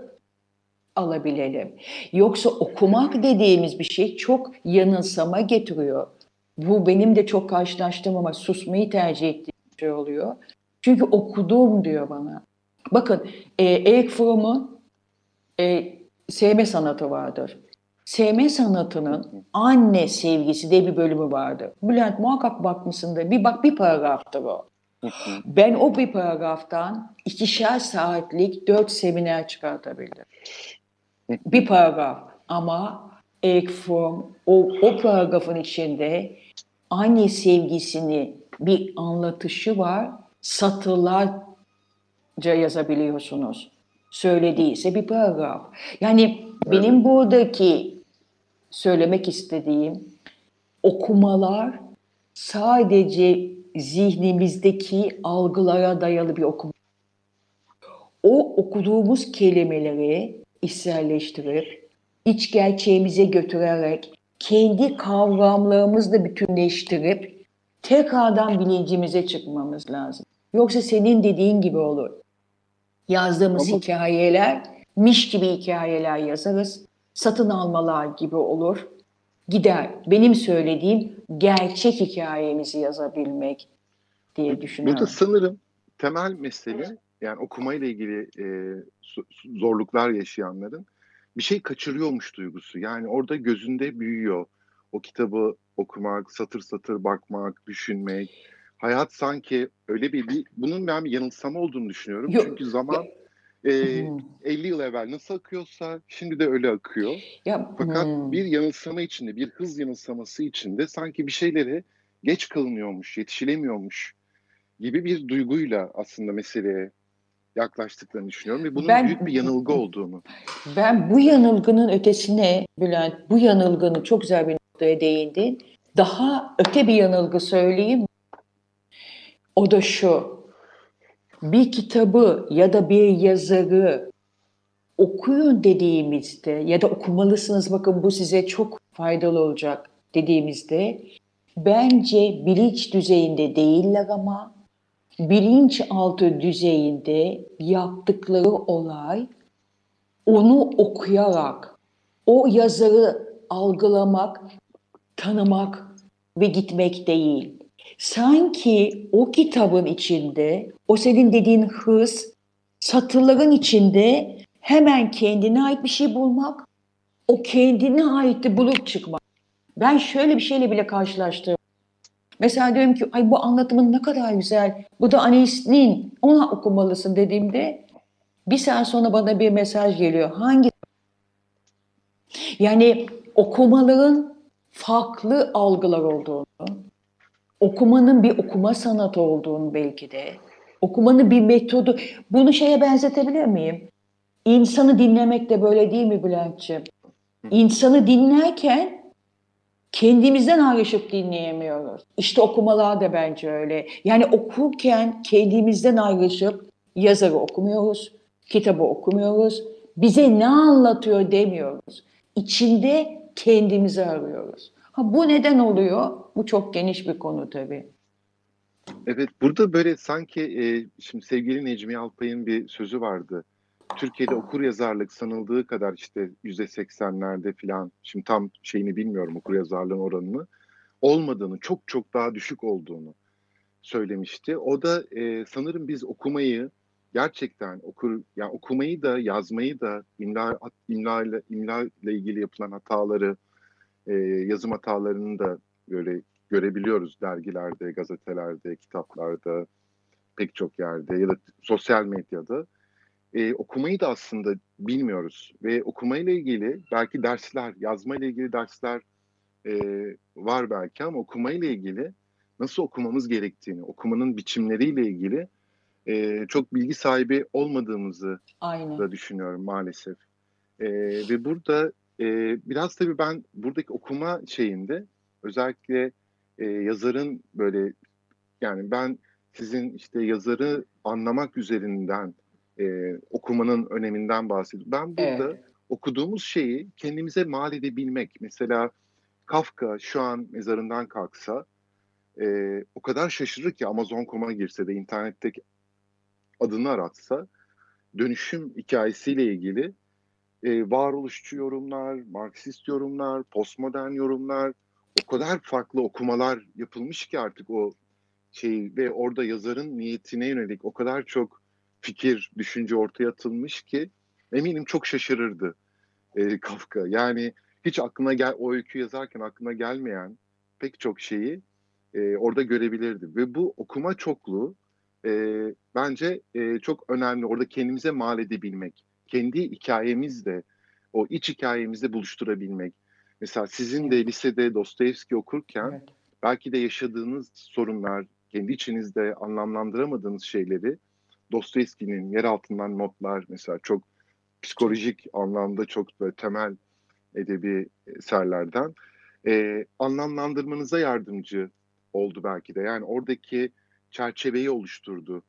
alabilelim. Yoksa okumak dediğimiz bir şey çok yanılsama getiriyor. Bu benim de çok karşılaştığım ama susmayı tercih ettiğim şey oluyor. Çünkü okudum diyor bana. Bakın e, Eric Fromm'un e, sevme sanatı vardır. Sevme sanatının anne sevgisi diye bir bölümü vardı. Bülent muhakkak bakmışsındır. Bir bak bir paragraftır o. Ben o bir paragraftan ikişer saatlik dört seminer çıkartabildim. bir paragraf ama Eric Fromm o, o paragrafın içinde anne sevgisini bir anlatışı var. Satırlarca yazabiliyorsunuz. Söylediyse bir paragraf. Yani benim buradaki söylemek istediğim okumalar sadece zihnimizdeki algılara dayalı bir okuma. O okuduğumuz kelimeleri içselleştirip, iç gerçeğimize götürerek, kendi kavramlarımızla bütünleştirip tekrardan bilincimize çıkmamız lazım. Yoksa senin dediğin gibi olur. Yazdığımız Ama... hikayeler, miş gibi hikayeler yazarız. Satın almalar gibi olur gider. Benim söylediğim gerçek hikayemizi yazabilmek diye düşünüyorum. Burada sanırım temel mesele yani okumayla ilgili e, zorluklar yaşayanların bir şey kaçırıyormuş duygusu. Yani orada gözünde büyüyor. O kitabı okumak, satır satır bakmak, düşünmek. Hayat sanki öyle bir, bir bunun ben bir yanılsama olduğunu düşünüyorum. Yok, Çünkü zaman e, ee, 50 yıl evvel nasıl akıyorsa şimdi de öyle akıyor. Ya, Fakat hmm. bir yanılsama içinde, bir hız yanılsaması içinde sanki bir şeyleri geç kalınıyormuş, yetişilemiyormuş gibi bir duyguyla aslında meseleye yaklaştıklarını düşünüyorum ve bunun ben, büyük bir yanılgı olduğunu. Ben bu yanılgının ötesine Bülent, bu yanılgını çok güzel bir noktaya değindin. Daha öte bir yanılgı söyleyeyim. O da şu bir kitabı ya da bir yazarı okuyun dediğimizde ya da okumalısınız bakın bu size çok faydalı olacak dediğimizde bence bilinç düzeyinde değiller ama bilinçaltı düzeyinde yaptıkları olay onu okuyarak o yazarı algılamak, tanımak ve gitmek değil sanki o kitabın içinde, o senin dediğin hız, satırların içinde hemen kendine ait bir şey bulmak, o kendine ait de bulup çıkmak. Ben şöyle bir şeyle bile karşılaştım. Mesela diyorum ki ay bu anlatımın ne kadar güzel. Bu da Anis'nin ona okumalısın dediğimde bir saat sonra bana bir mesaj geliyor. Hangi? Yani okumaların farklı algılar olduğunu, okumanın bir okuma sanatı olduğunu belki de, okumanın bir metodu. Bunu şeye benzetebilir miyim? İnsanı dinlemek de böyle değil mi Bülent'ciğim? İnsanı dinlerken kendimizden ayrışıp dinleyemiyoruz. İşte okumalar da bence öyle. Yani okurken kendimizden ayrışıp yazarı okumuyoruz, kitabı okumuyoruz. Bize ne anlatıyor demiyoruz. İçinde kendimizi arıyoruz. Ha bu neden oluyor? Bu çok geniş bir konu tabii. Evet, burada böyle sanki e, şimdi sevgili Necmi Alpay'ın bir sözü vardı. Türkiye'de okur yazarlık sanıldığı kadar işte yüzde seksenlerde falan, şimdi tam şeyini bilmiyorum okur yazarlığın oranını, olmadığını, çok çok daha düşük olduğunu söylemişti. O da e, sanırım biz okumayı gerçekten okur, yani okumayı da yazmayı da imla, imla, ile, imla ile ilgili yapılan hataları, e, yazım hatalarını da böyle görebiliyoruz dergilerde, gazetelerde, kitaplarda, pek çok yerde ya da sosyal medyada. Ee, okumayı da aslında bilmiyoruz ve okumayla ilgili belki dersler, yazmayla ilgili dersler e, var belki ama okumayla ilgili nasıl okumamız gerektiğini, okumanın biçimleriyle ilgili e, çok bilgi sahibi olmadığımızı Aynen. da düşünüyorum maalesef. E, ve burada e, biraz tabii ben buradaki okuma şeyinde özellikle e, yazarın böyle yani ben sizin işte yazarı anlamak üzerinden e, okumanın öneminden bahsediyorum. Ben burada evet. okuduğumuz şeyi kendimize mal edebilmek. Mesela Kafka şu an mezarından kalksa e, o kadar şaşırır ki Amazon.com'a girse de internetteki adını aratsa dönüşüm hikayesiyle ilgili e, varoluşçu yorumlar, Marksist yorumlar, postmodern yorumlar, o kadar farklı okumalar yapılmış ki artık o şey ve orada yazarın niyetine yönelik o kadar çok fikir, düşünce ortaya atılmış ki eminim çok şaşırırdı e, Kafka. Yani hiç aklına gel o öykü yazarken aklına gelmeyen pek çok şeyi e, orada görebilirdi ve bu okuma çokluğu e, bence e, çok önemli. Orada kendimize mal edebilmek, kendi hikayemizle, o iç hikayemizle buluşturabilmek. Mesela sizin de lisede Dostoyevski okurken evet. belki de yaşadığınız sorunlar, kendi içinizde anlamlandıramadığınız şeyleri Dostoyevski'nin yer altından notlar mesela çok psikolojik anlamda çok böyle temel edebi eserlerden e, anlamlandırmanıza yardımcı oldu belki de. Yani oradaki çerçeveyi oluşturdu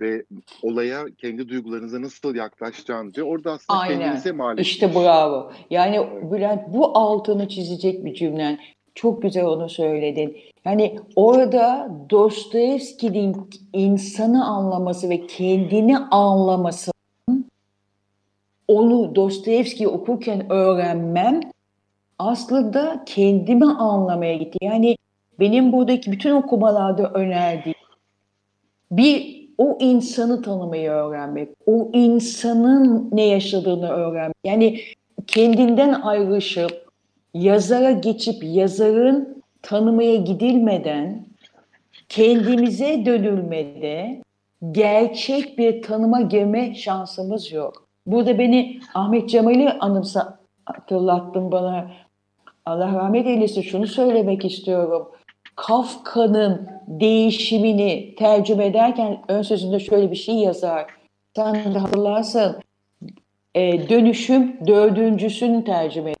ve olaya kendi duygularınıza nasıl yaklaşacağınızı orada aslında Aynen. kendinize mal İşte bravo. Yani evet. Bülent bu altını çizecek bir cümlen. Çok güzel onu söyledin. Yani orada Dostoyevski'nin insanı anlaması ve kendini anlaması onu Dostoyevski okurken öğrenmem aslında kendimi anlamaya gitti. Yani benim buradaki bütün okumalarda önerdiğim bir o insanı tanımayı öğrenmek, o insanın ne yaşadığını öğrenmek. Yani kendinden ayrışıp yazara geçip yazarın tanımaya gidilmeden kendimize dönülmede gerçek bir tanıma girme şansımız yok. Burada beni Ahmet Cemal'i anımsa hatırlattın bana. Allah rahmet eylesin şunu söylemek istiyorum. Kafka'nın değişimini tercüme ederken ön sözünde şöyle bir şey yazar. Sen de hatırlarsın. E, dönüşüm dördüncüsünü tercüme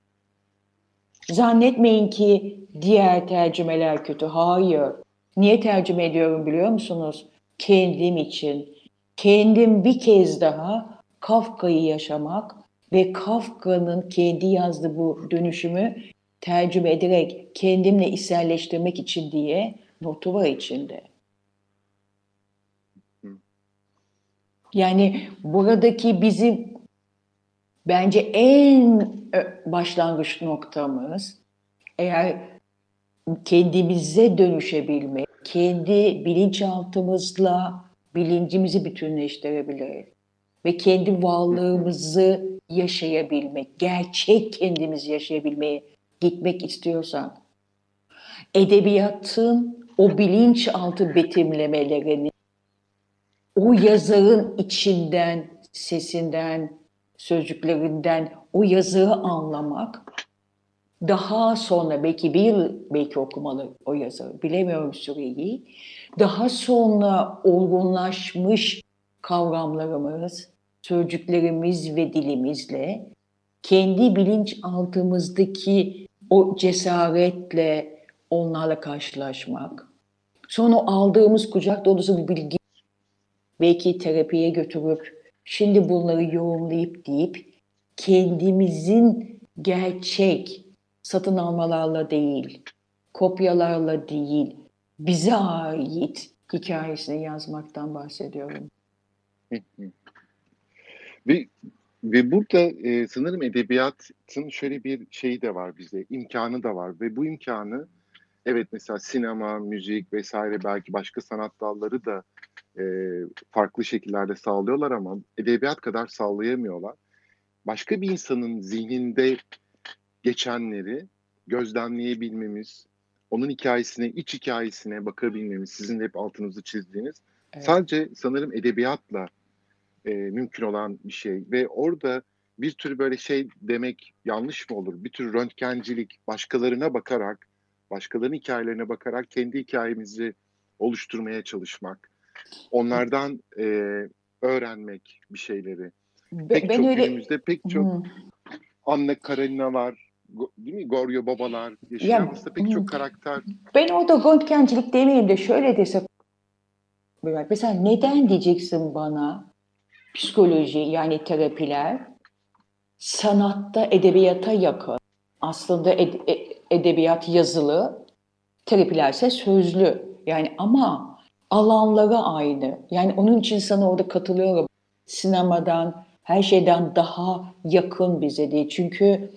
Zannetmeyin ki diğer tercümeler kötü. Hayır. Niye tercüme ediyorum biliyor musunuz? Kendim için. Kendim bir kez daha Kafka'yı yaşamak ve Kafka'nın kendi yazdığı bu dönüşümü tercüme ederek kendimle içselleştirmek için diye notu var içinde. Yani buradaki bizim bence en başlangıç noktamız eğer kendimize dönüşebilmek, kendi bilinçaltımızla bilincimizi bütünleştirebiliriz ve kendi varlığımızı yaşayabilmek, gerçek kendimizi yaşayabilmeye gitmek istiyorsan, edebiyatın o bilinçaltı betimlemelerini, o yazarın içinden, sesinden, sözcüklerinden o yazıyı anlamak, daha sonra belki bir yıl belki okumalı o yazarı, bilemiyorum süreyi, daha sonra olgunlaşmış kavramlarımız, sözcüklerimiz ve dilimizle kendi bilinçaltımızdaki o cesaretle onlarla karşılaşmak, sonra aldığımız kucak dolusu bir bilgi belki terapiye götürüp şimdi bunları yoğunlayıp deyip kendimizin gerçek, satın almalarla değil, kopyalarla değil, bize ait hikayesini yazmaktan bahsediyorum. ve, ve burada e, sanırım edebiyatın şöyle bir şeyi de var bize, imkanı da var ve bu imkanı evet mesela sinema, müzik vesaire belki başka sanat dalları da e, farklı şekillerde sağlıyorlar ama edebiyat kadar sağlayamıyorlar. Başka bir insanın zihninde geçenleri gözlemleyebilmemiz, onun hikayesine, iç hikayesine bakabilmemiz, sizin de hep altınızı çizdiğiniz evet. sadece sanırım edebiyatla e, mümkün olan bir şey ve orada bir tür böyle şey demek yanlış mı olur? Bir tür röntgencilik, başkalarına bakarak, başkalarının hikayelerine bakarak kendi hikayemizi oluşturmaya çalışmak, onlardan e, öğrenmek bir şeyleri. Pek ben çok öyle... günümüzde pek çok hmm. Anne Karenina var, değil mi? Goryo babalar, yaşayanımızda pek çok karakter. Ben orada röntgencilik demeyeyim de şöyle desek. Mesela neden diyeceksin bana psikoloji yani terapiler sanatta edebiyata yakın. Aslında ed, e, edebiyat yazılı, terapiler ise sözlü. Yani ama alanları aynı. Yani onun için sana orada katılıyorum. Sinemadan, her şeyden daha yakın bize diye. Çünkü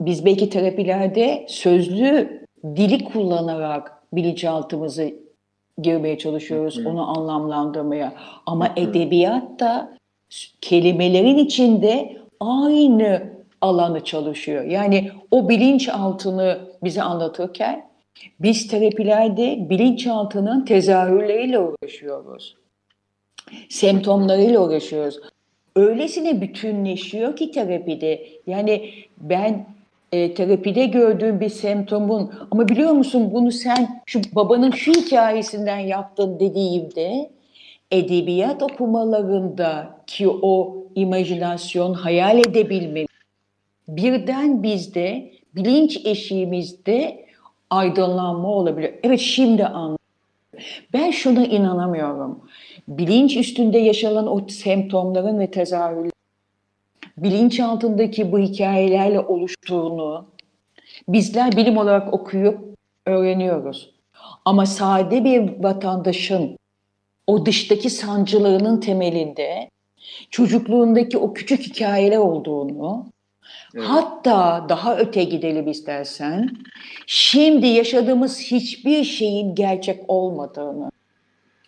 biz belki terapilerde sözlü dili kullanarak bilinçaltımızı girmeye çalışıyoruz, hı hı. onu anlamlandırmaya. Ama hı hı. edebiyat da kelimelerin içinde aynı alanı çalışıyor. Yani o bilinçaltını bize anlatırken biz terapilerde bilinçaltının tezahürleriyle uğraşıyoruz. Semptomlarıyla uğraşıyoruz. Öylesine bütünleşiyor ki terapide. Yani ben e, terapide gördüğüm bir semptomun ama biliyor musun bunu sen şu babanın şu hikayesinden yaptın dediğimde edebiyat okumalarında ki o imajinasyon hayal edebilme birden bizde bilinç eşiğimizde aydınlanma olabilir. Evet şimdi anladım. Ben şuna inanamıyorum. Bilinç üstünde yaşanan o semptomların ve tezahürlerin bilinç altındaki bu hikayelerle oluştuğunu bizler bilim olarak okuyup öğreniyoruz. Ama sade bir vatandaşın o dıştaki sancılarının temelinde çocukluğundaki o küçük hikayeler olduğunu, evet. hatta daha öte gidelim istersen, şimdi yaşadığımız hiçbir şeyin gerçek olmadığını,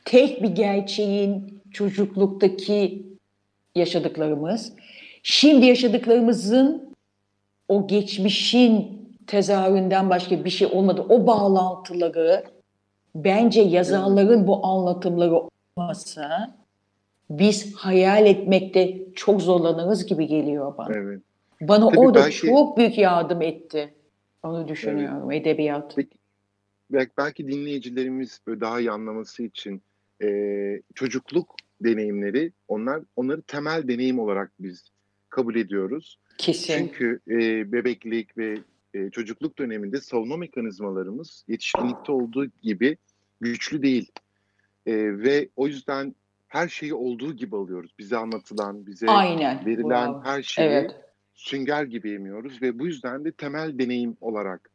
tek bir gerçeğin çocukluktaki yaşadıklarımız Şimdi yaşadıklarımızın o geçmişin tezahüründen başka bir şey olmadı. O bağlantıları bence yazarların bu anlatımları olmasa biz hayal etmekte çok zorlanırız gibi geliyor bana. Evet. Bana Tabii orada belki, çok büyük yardım etti. Onu düşünüyorum evet. edebiyat. Peki, belki, belki dinleyicilerimiz daha iyi anlaması için e, çocukluk deneyimleri onlar onları temel deneyim olarak biz kabul ediyoruz. Kesin. Çünkü e, bebeklik ve e, çocukluk döneminde savunma mekanizmalarımız yetişkinlikte olduğu gibi güçlü değil. E, ve o yüzden her şeyi olduğu gibi alıyoruz. Bize anlatılan, bize Aynen. verilen wow. her şeyi evet. sünger gibi yemiyoruz ve bu yüzden de temel deneyim olarak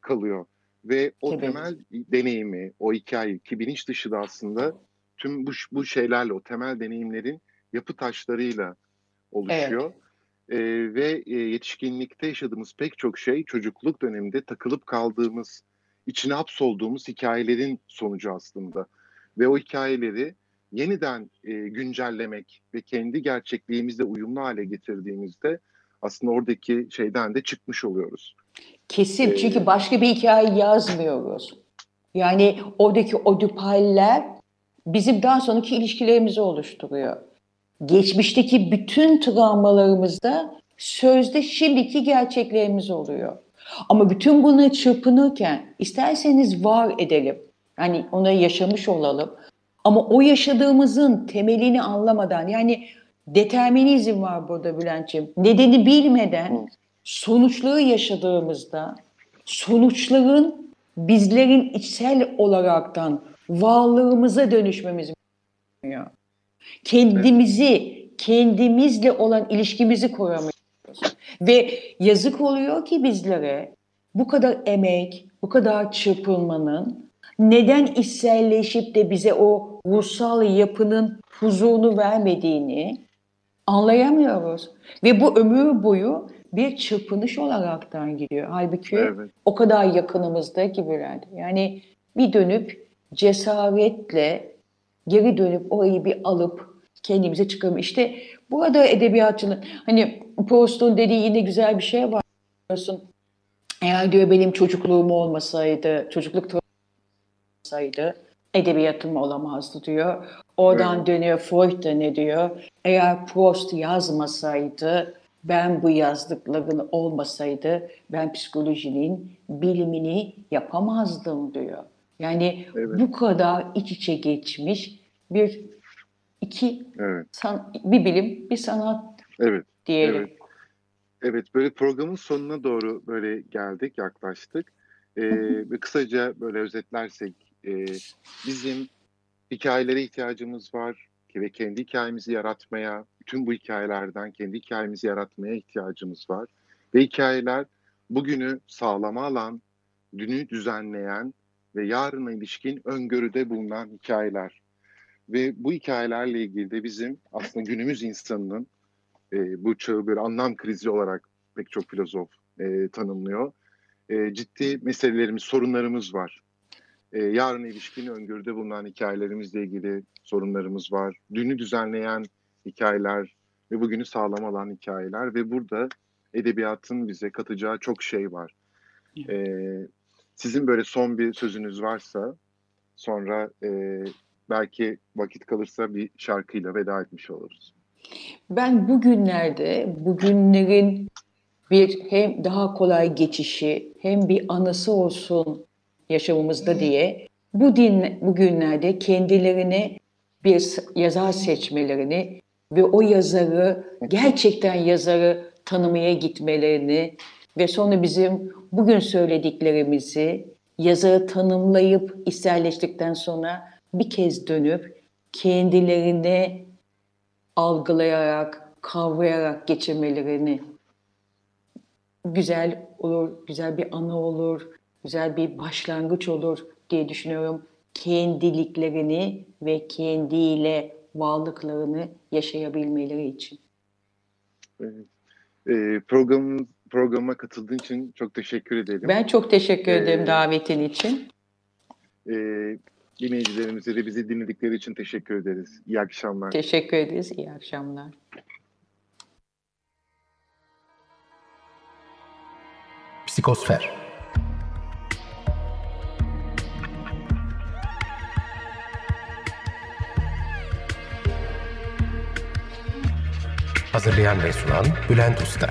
kalıyor. Ve o Tabii. temel deneyimi, o hikaye ki bilinç dışı da aslında tüm bu, bu şeylerle, o temel deneyimlerin yapı taşlarıyla oluşuyor. Evet. E, ve e, yetişkinlikte yaşadığımız pek çok şey çocukluk döneminde takılıp kaldığımız, içine hapsolduğumuz hikayelerin sonucu aslında. Ve o hikayeleri yeniden e, güncellemek ve kendi gerçekliğimizle uyumlu hale getirdiğimizde aslında oradaki şeyden de çıkmış oluyoruz. Kesin ee, çünkü başka bir hikaye yazmıyoruz. Yani oradaki odüpaller bizim daha sonraki ilişkilerimizi oluşturuyor geçmişteki bütün travmalarımızda sözde şimdiki gerçeklerimiz oluyor. Ama bütün bunu çırpınırken isterseniz var edelim. Yani onu yaşamış olalım. Ama o yaşadığımızın temelini anlamadan yani determinizm var burada Bülent'ciğim. Nedeni bilmeden sonuçları yaşadığımızda sonuçların bizlerin içsel olaraktan varlığımıza dönüşmemiz gerekiyor. Kendimizi, kendimizle olan ilişkimizi kuramıyoruz. Ve yazık oluyor ki bizlere bu kadar emek, bu kadar çırpınmanın neden içselleşip de bize o ruhsal yapının huzurunu vermediğini anlayamıyoruz. Ve bu ömür boyu bir çırpınış olaraktan gidiyor. Halbuki evet. o kadar yakınımızda ki Bülent. Yani bir dönüp cesaretle geri dönüp orayı bir alıp kendimize çıkarım. İşte burada edebiyatçının hani Proust'un dediği yine güzel bir şey var diyorsun. Eğer diyor benim çocukluğum olmasaydı, çocukluk olmasaydı edebiyatım olamazdı diyor. Oradan evet. dönüyor Freud da ne diyor? Eğer Proust yazmasaydı, ben bu yazdıkların olmasaydı ben psikolojinin bilimini yapamazdım diyor. Yani evet. bu kadar iç içe geçmiş bir iki evet. san, bir bilim, bir sanat evet. diyelim. Evet. Evet, böyle programın sonuna doğru böyle geldik, yaklaştık. Ee, ve kısaca böyle özetlersek, e, bizim hikayelere ihtiyacımız var ve kendi hikayemizi yaratmaya, bütün bu hikayelerden kendi hikayemizi yaratmaya ihtiyacımız var. Ve hikayeler bugünü sağlama alan, dünü düzenleyen ve yarına ilişkin öngörüde bulunan hikayeler. Ve bu hikayelerle ilgili de bizim aslında günümüz insanının e, bu çağı bir anlam krizi olarak pek çok filozof e, tanımlıyor. E, ciddi meselelerimiz, sorunlarımız var. E, yarın ilişkin öngörüde bulunan hikayelerimizle ilgili sorunlarımız var. Dünü düzenleyen hikayeler ve bugünü sağlam alan hikayeler ve burada edebiyatın bize katacağı çok şey var. E, sizin böyle son bir sözünüz varsa sonra e, belki vakit kalırsa bir şarkıyla veda etmiş oluruz. Ben bugünlerde bugünlerin bir hem daha kolay geçişi hem bir anısı olsun yaşamımızda diye bu din bugünlerde kendilerine bir yazar seçmelerini ve o yazarı gerçekten yazarı tanımaya gitmelerini ve sonra bizim bugün söylediklerimizi yazarı tanımlayıp içselleştikten sonra bir kez dönüp kendilerine algılayarak, kavrayarak geçirmelerini güzel olur, güzel bir anı olur, güzel bir başlangıç olur diye düşünüyorum. Kendiliklerini ve kendiyle varlıklarını yaşayabilmeleri için. Evet. Ee, programın programa katıldığın için çok teşekkür ederim. Ben çok teşekkür ee, ederim davetin için. E, dinleyicilerimize de bizi dinledikleri için teşekkür ederiz. İyi akşamlar. Teşekkür ederiz. İyi akşamlar. Psikosfer Hazırlayan ve sunan Bülent Usta